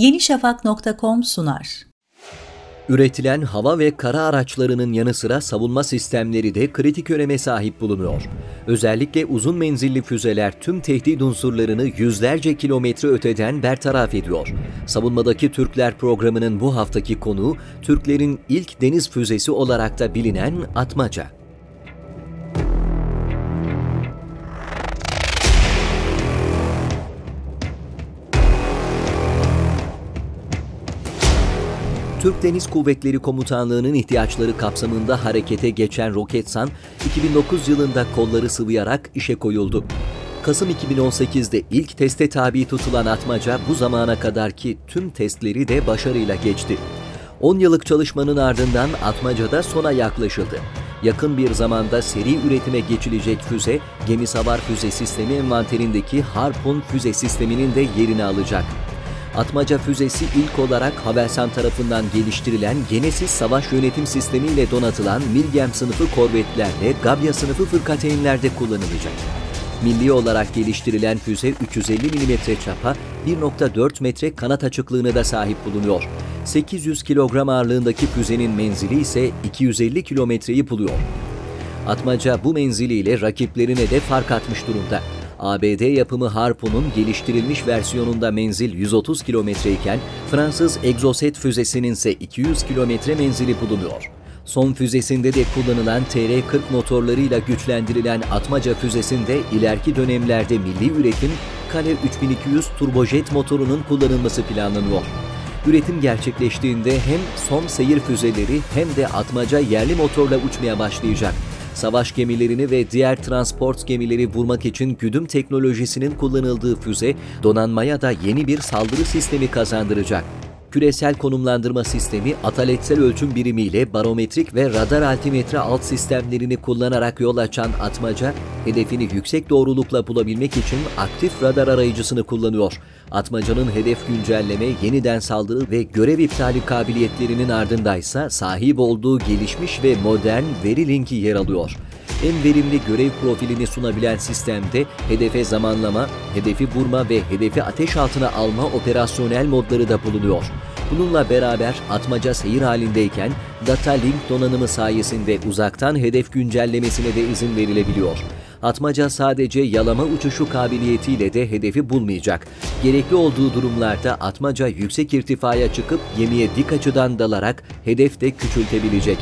yenişafak.com sunar. Üretilen hava ve kara araçlarının yanı sıra savunma sistemleri de kritik öneme sahip bulunuyor. Özellikle uzun menzilli füzeler tüm tehdit unsurlarını yüzlerce kilometre öteden bertaraf ediyor. Savunmadaki Türkler programının bu haftaki konuğu, Türklerin ilk deniz füzesi olarak da bilinen Atmaca. Türk Deniz Kuvvetleri Komutanlığı'nın ihtiyaçları kapsamında harekete geçen Roketsan, 2009 yılında kolları sıvayarak işe koyuldu. Kasım 2018'de ilk teste tabi tutulan Atmaca bu zamana kadarki tüm testleri de başarıyla geçti. 10 yıllık çalışmanın ardından Atmaca'da sona yaklaşıldı. Yakın bir zamanda seri üretime geçilecek füze, gemi savar füze sistemi envanterindeki Harpun füze sisteminin de yerini alacak. Atmaca füzesi ilk olarak Havelsan tarafından geliştirilen Genesis savaş yönetim sistemiyle donatılan Milgem sınıfı korvetlerle Gabya sınıfı fırkateynlerde kullanılacak. Milli olarak geliştirilen füze 350 mm çapa, 1.4 metre kanat açıklığına da sahip bulunuyor. 800 kilogram ağırlığındaki füzenin menzili ise 250 kilometreyi buluyor. Atmaca bu menziliyle rakiplerine de fark atmış durumda. ABD yapımı Harpoon'un geliştirilmiş versiyonunda menzil 130 kilometre iken Fransız Exocet füzesinin ise 200 kilometre menzili bulunuyor. Son füzesinde de kullanılan TR-40 motorlarıyla güçlendirilen Atmaca füzesinde ileriki dönemlerde milli üretim Kale 3200 turbojet motorunun kullanılması planlanıyor. Üretim gerçekleştiğinde hem son seyir füzeleri hem de Atmaca yerli motorla uçmaya başlayacak savaş gemilerini ve diğer transport gemileri vurmak için güdüm teknolojisinin kullanıldığı füze, donanmaya da yeni bir saldırı sistemi kazandıracak küresel konumlandırma sistemi ataletsel ölçüm birimiyle barometrik ve radar altimetre alt sistemlerini kullanarak yol açan Atmaca, hedefini yüksek doğrulukla bulabilmek için aktif radar arayıcısını kullanıyor. Atmaca'nın hedef güncelleme, yeniden saldırı ve görev iptali kabiliyetlerinin ardındaysa sahip olduğu gelişmiş ve modern veri linki yer alıyor en verimli görev profilini sunabilen sistemde hedefe zamanlama, hedefi vurma ve hedefi ateş altına alma operasyonel modları da bulunuyor. Bununla beraber atmaca seyir halindeyken data link donanımı sayesinde uzaktan hedef güncellemesine de izin verilebiliyor. Atmaca sadece yalama uçuşu kabiliyetiyle de hedefi bulmayacak. Gerekli olduğu durumlarda atmaca yüksek irtifaya çıkıp gemiye dik açıdan dalarak hedef de küçültebilecek.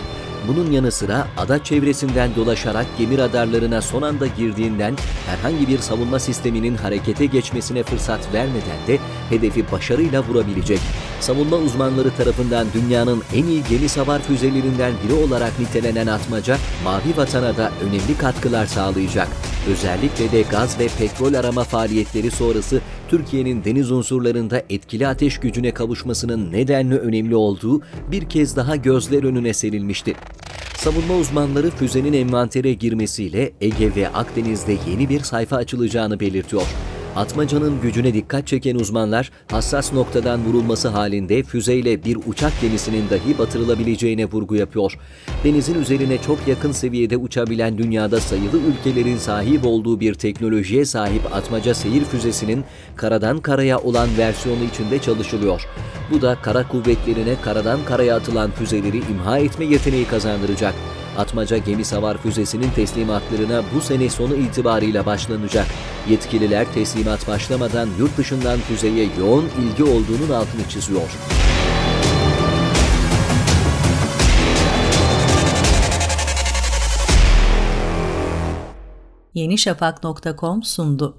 Bunun yanı sıra ada çevresinden dolaşarak gemi radarlarına son anda girdiğinden herhangi bir savunma sisteminin harekete geçmesine fırsat vermeden de hedefi başarıyla vurabilecek. Savunma uzmanları tarafından dünyanın en iyi gemi savar füzelerinden biri olarak nitelenen Atmaca, Mavi Vatan'a da önemli katkılar sağlayacak. Özellikle de gaz ve petrol arama faaliyetleri sonrası Türkiye'nin deniz unsurlarında etkili ateş gücüne kavuşmasının nedenli önemli olduğu bir kez daha gözler önüne serilmişti. Savunma uzmanları füzenin envantere girmesiyle Ege ve Akdeniz'de yeni bir sayfa açılacağını belirtiyor. Atmaca'nın gücüne dikkat çeken uzmanlar hassas noktadan vurulması halinde füzeyle bir uçak gemisinin dahi batırılabileceğine vurgu yapıyor. Denizin üzerine çok yakın seviyede uçabilen dünyada sayılı ülkelerin sahip olduğu bir teknolojiye sahip Atmaca seyir füzesinin karadan karaya olan versiyonu içinde çalışılıyor. Bu da kara kuvvetlerine karadan karaya atılan füzeleri imha etme yeteneği kazandıracak. Atmaca gemi savar füzesinin teslimatlarına bu sene sonu itibarıyla başlanacak. Yetkililer teslimat başlamadan yurt dışından füzeye yoğun ilgi olduğunun altını çiziyor. yenişafak.com sundu.